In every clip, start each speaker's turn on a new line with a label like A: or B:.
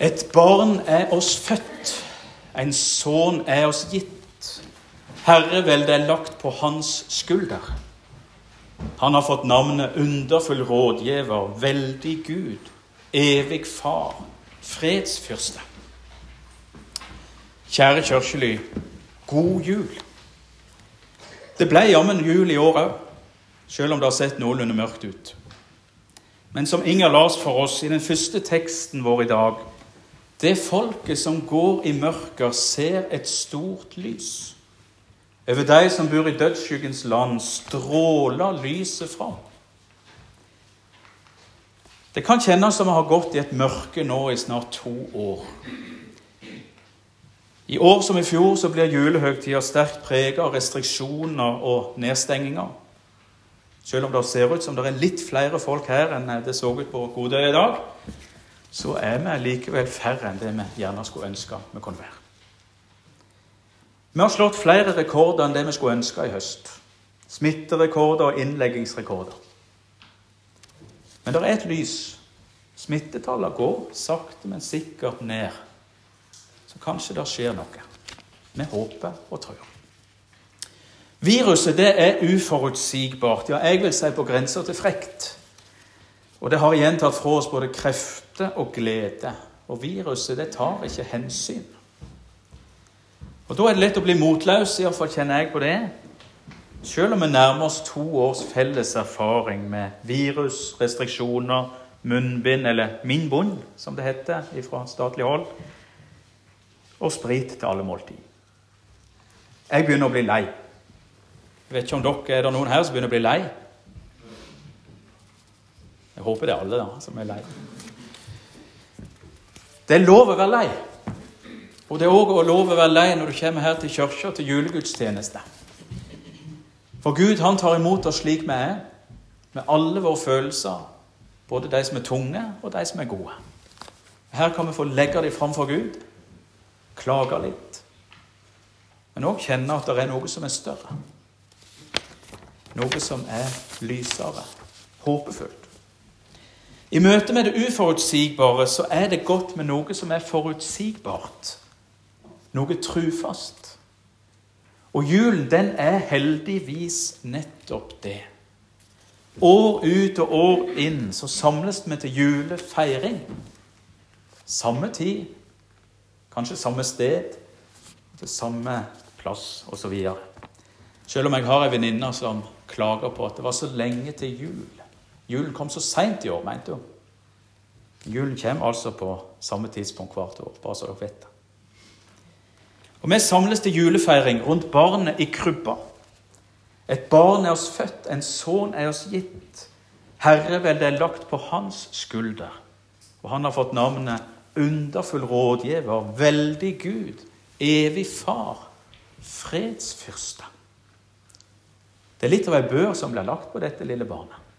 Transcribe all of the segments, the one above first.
A: Et barn er oss født, en sønn er oss gitt. Herreveldet er lagt på hans skulder. Han har fått navnet Underfull rådgiver, Veldig Gud, Evig Far, Fredsfyrste. Kjære kirkely, god jul. Det ble jammen jul i år òg, selv om det har sett noenlunde mørkt ut. Men som Inger las for oss i den første teksten vår i dag Det folket som går i mørker, ser et stort lys. Over de som bor i dødsskyggens land, stråler lyset fram. Det kan kjennes som vi har gått i et mørke nå i snart to år. I år som i fjor så blir julehøgtida sterkt preget av restriksjoner og nedstenginger. Selv om det ser ut som det er litt flere folk her enn det så ut på Godøy i dag, så er vi likevel færre enn det vi gjerne skulle ønske vi kunne være. Vi har slått flere rekorder enn det vi skulle ønske i høst. Smitterekorder og innleggingsrekorder. Men det er et lys. Smittetallene går sakte, men sikkert ned. Så kanskje det skjer noe. Vi håper og tror. Viruset det er uforutsigbart, ja, jeg vil si på grensa til frekt. Og det har igjen tatt fra oss både krefter og glede. Og viruset det tar ikke hensyn. Og Da er det lett å bli motløs, iallfall kjenner jeg på det. Selv om vi nærmer oss to års felles erfaring med virus, restriksjoner, munnbind, eller min bund, som det heter fra statlig hold, og sprit til alle måltid. Jeg begynner å bli lei. Jeg vet ikke om dere, Er det noen her som begynner å bli lei? Jeg håper det er alle da, som er lei. Det er lov å være lei. Og det er òg lov å være lei når du kommer her til kirka til julegudstjeneste. For Gud han tar imot oss slik vi er, med alle våre følelser, både de som er tunge, og de som er gode. Her kan vi få legge dem framfor Gud klage litt, men òg kjenne at det er noe som er større. Noe som er lysere, håpefullt. I møte med det uforutsigbare så er det godt med noe som er forutsigbart. Noe trufast. Og julen, den er heldigvis nettopp det. År ut og år inn så samles vi til julefeiring. Samme tid, Kanskje samme sted, til samme plass osv. Selv om jeg har ei venninne som klager på at det var så lenge til jul. Julen kom så seint i år, mente hun. Julen kommer altså på samme tidspunkt hvert år, bare så dere vet det. Og Vi samles til julefeiring rundt barnet i krybba. Et barn er oss født, en sønn er oss gitt. Herreveldet er lagt på hans skulder, og han har fått navnet underfull rådgiver, veldig Gud, evig far, fredsfyrste. Det er litt av ei bør som blir lagt på dette lille barnet.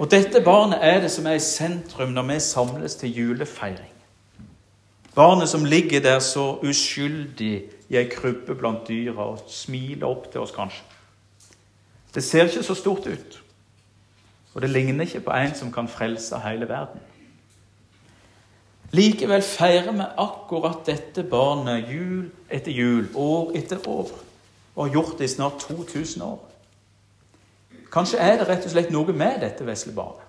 A: Og dette barnet er det som er i sentrum når vi samles til julefeiring. Barnet som ligger der så uskyldig i ei krybbe blant dyra og smiler opp til oss, kanskje. Det ser ikke så stort ut, og det ligner ikke på en som kan frelse hele verden. Likevel feirer vi akkurat dette barnet jul etter jul, år etter år, og har gjort det i snart 2000 år. Kanskje er det rett og slett noe med dette vesle barnet.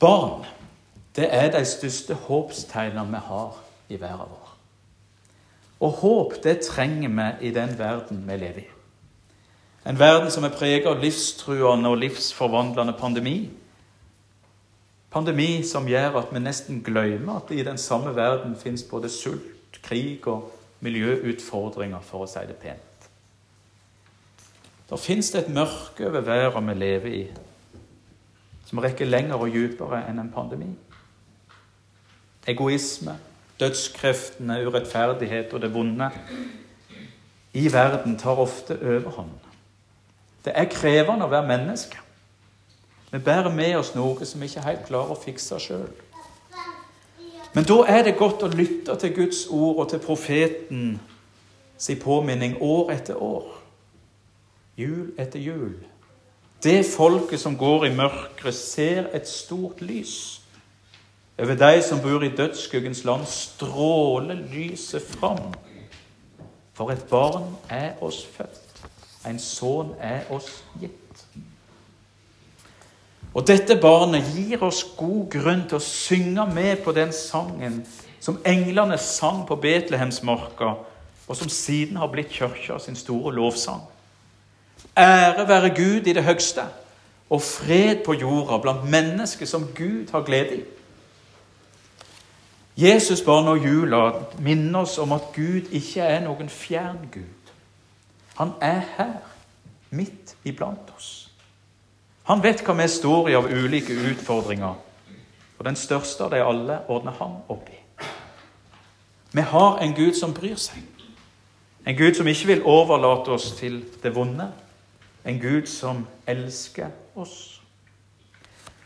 A: Barn, det er de største håpstegnene vi har i verden vår. Og håp, det trenger vi i den verden vi lever i. En verden som er preget av livstruende og livsforvandlende pandemi Pandemi som gjør at vi nesten glemmer at i den samme verden fins både sult, krig og miljøutfordringer, for å si det pent. Da fins det et mørke over verden vi lever i, som rekker lenger og dypere enn en pandemi. Egoisme, dødskreftene, urettferdighet og det vonde i verden tar ofte overhånd. Det er krevende å være menneske. Vi bærer med oss noe som vi ikke helt klarer å fikse sjøl. Men da er det godt å lytte til Guds ord og til profeten sin påminning år etter år. Jul etter jul. Det folket som går i mørket, ser et stort lys. Over de som bor i dødsskuggens land, stråler lyset fram. For et barn er oss født, en sønn er oss gitt. Og dette barnet gir oss god grunn til å synge med på den sangen som englene sang på Betlehemsmarka, og som siden har blitt kirka sin store lovsang. Ære være Gud i det høgste, og fred på jorda blant mennesker som Gud har glede i. Jesus barn og jula minner oss om at Gud ikke er noen fjern Gud. Han er her, midt iblant oss. Han vet hva vi står i av ulike utfordringer, og den største av de alle ordner han opp i. Vi har en Gud som bryr seg, en Gud som ikke vil overlate oss til det vonde, en Gud som elsker oss.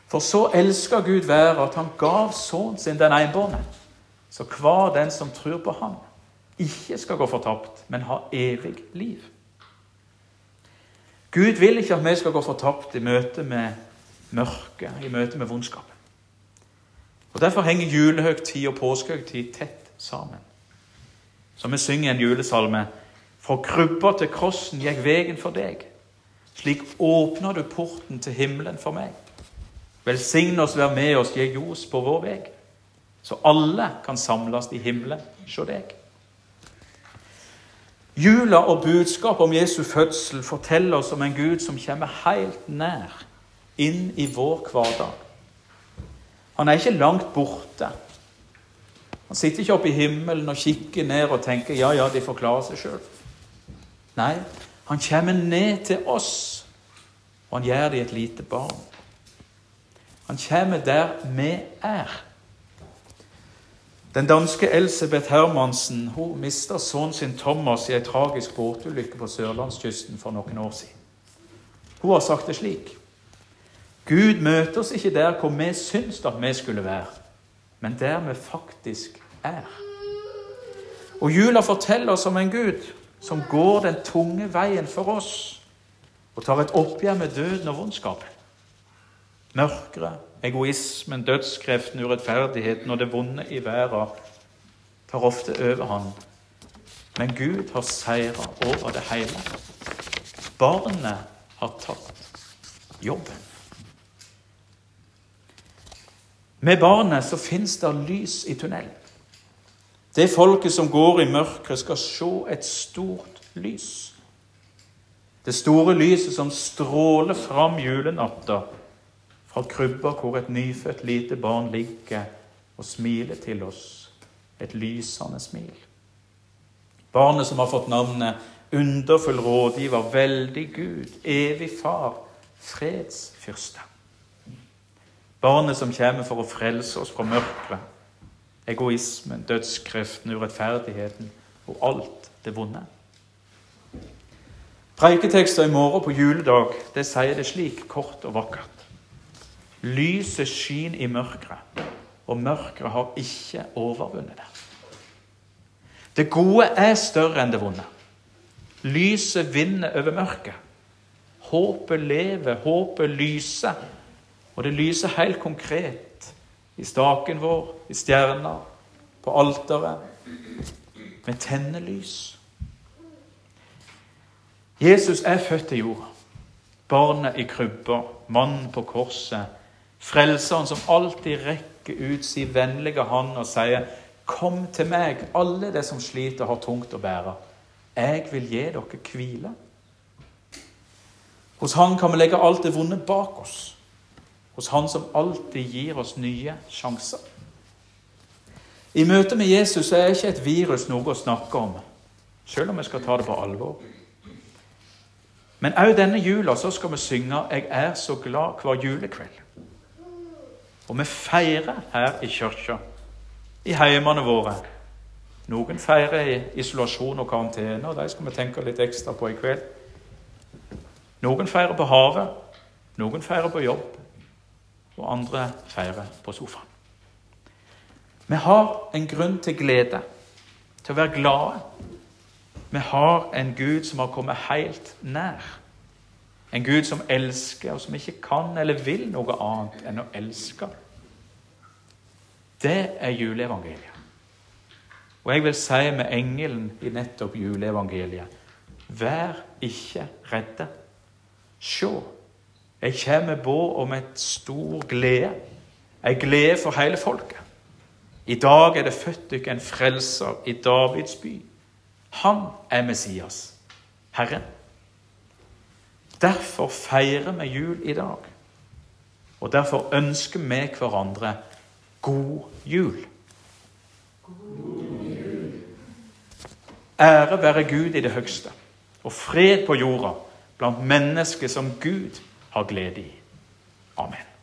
A: For så elsker Gud været at han gav sønnen sin den enbårne, så hver den som tror på ham, ikke skal gå fortapt, men ha evig liv. Gud vil ikke at vi skal gå fortapt i møte med mørket, i møte med vondskapen. Og Derfor henger julehøgtid og påskehøgtid tett sammen. Som vi synger en julesalme Fra krybba til krossen gikk veien for deg. Slik åpner du porten til himmelen for meg. Velsign oss, vær med oss, gi ljos på vår vei. Så alle kan samles i himmelen se deg. Jula og budskapet om Jesu fødsel forteller oss om en Gud som kommer helt nær inn i vår hverdag. Han er ikke langt borte. Han sitter ikke oppe i himmelen og kikker ned og tenker ja, ja, de får klare seg sjøl. Nei, han kommer ned til oss, og han gjør det i et lite barn. Han kommer der vi er. Den danske Elsebeth Hermansen hun mista sønnen sin Thomas i ei tragisk båtulykke på sørlandskysten for noen år siden. Hun har sagt det slik Gud møter oss ikke der hvor vi syns at vi skulle være, men der vi faktisk er. Og jula forteller oss om en Gud som går den tunge veien for oss og tar et oppgjør med døden og vondskapen. Mørket, egoismen, dødskreften, urettferdigheten og det vonde i verden tar ofte overhånd. Men Gud har seira over det hele. Barnet har tatt jobben. Med barnet så fins det lys i tunnelen. Det folket som går i mørket, skal se et stort lys. Det store lyset som stråler fram julenatta fra krybba hvor et nyfødt lite barn ligger og smiler til oss. Et lysende smil. Barnet som har fått navnet Underfull rådgiver, veldig Gud, evig far, fredsfyrste. Barnet som kommer for å frelse oss fra mørket egoismen, dødskreften, urettferdigheten og alt det vonde. Preiketekster i morgen på juledag det sier det slik, kort og vakkert. Lyset skin i mørket, og mørket har ikke overvunnet det. Det gode er større enn det vonde. Lyset vinner over mørket. Håpet lever, håpet lyser. Og det lyser helt konkret i staken vår, i stjerna, på alteret, med tennelys. Jesus er født til jorda. Barnet i krybba, mannen på korset. Frelseren som alltid rekker ut sin vennlige hånd og sier, 'Kom til meg, alle de som sliter og har tungt å bære. Jeg vil gi dere hvile.' Hos Han kan vi legge alt det vonde bak oss hos Han som alltid gir oss nye sjanser. I møte med Jesus er ikke et virus noe å snakke om, selv om vi skal ta det på alvor. Men òg denne jula så skal vi synge 'Jeg er så glad' hver julekveld. Og vi feirer her i kirka, i heimene våre. Noen feirer i isolasjon og karantene, og de skal vi tenke litt ekstra på i kveld. Noen feirer på havet, noen feirer på jobb andre feirer på sofaen. Vi har en grunn til glede, til å være glade. Vi har en Gud som har kommet helt nær. En Gud som elsker, og som ikke kan eller vil noe annet enn å elske. Det er juleevangeliet. Og jeg vil si med engelen i nettopp juleevangeliet Vær ikke redde. Se, jeg kommer båd om et stor glede, ei glede for hele folket. I dag er det født dere en frelser i Davids by. Han er Messias, Herren. Derfor feirer vi jul i dag. Og derfor ønsker vi hverandre god jul. Ære være Gud i det høgste, og fred på jorda blant mennesker som Gud har glede i. Amen.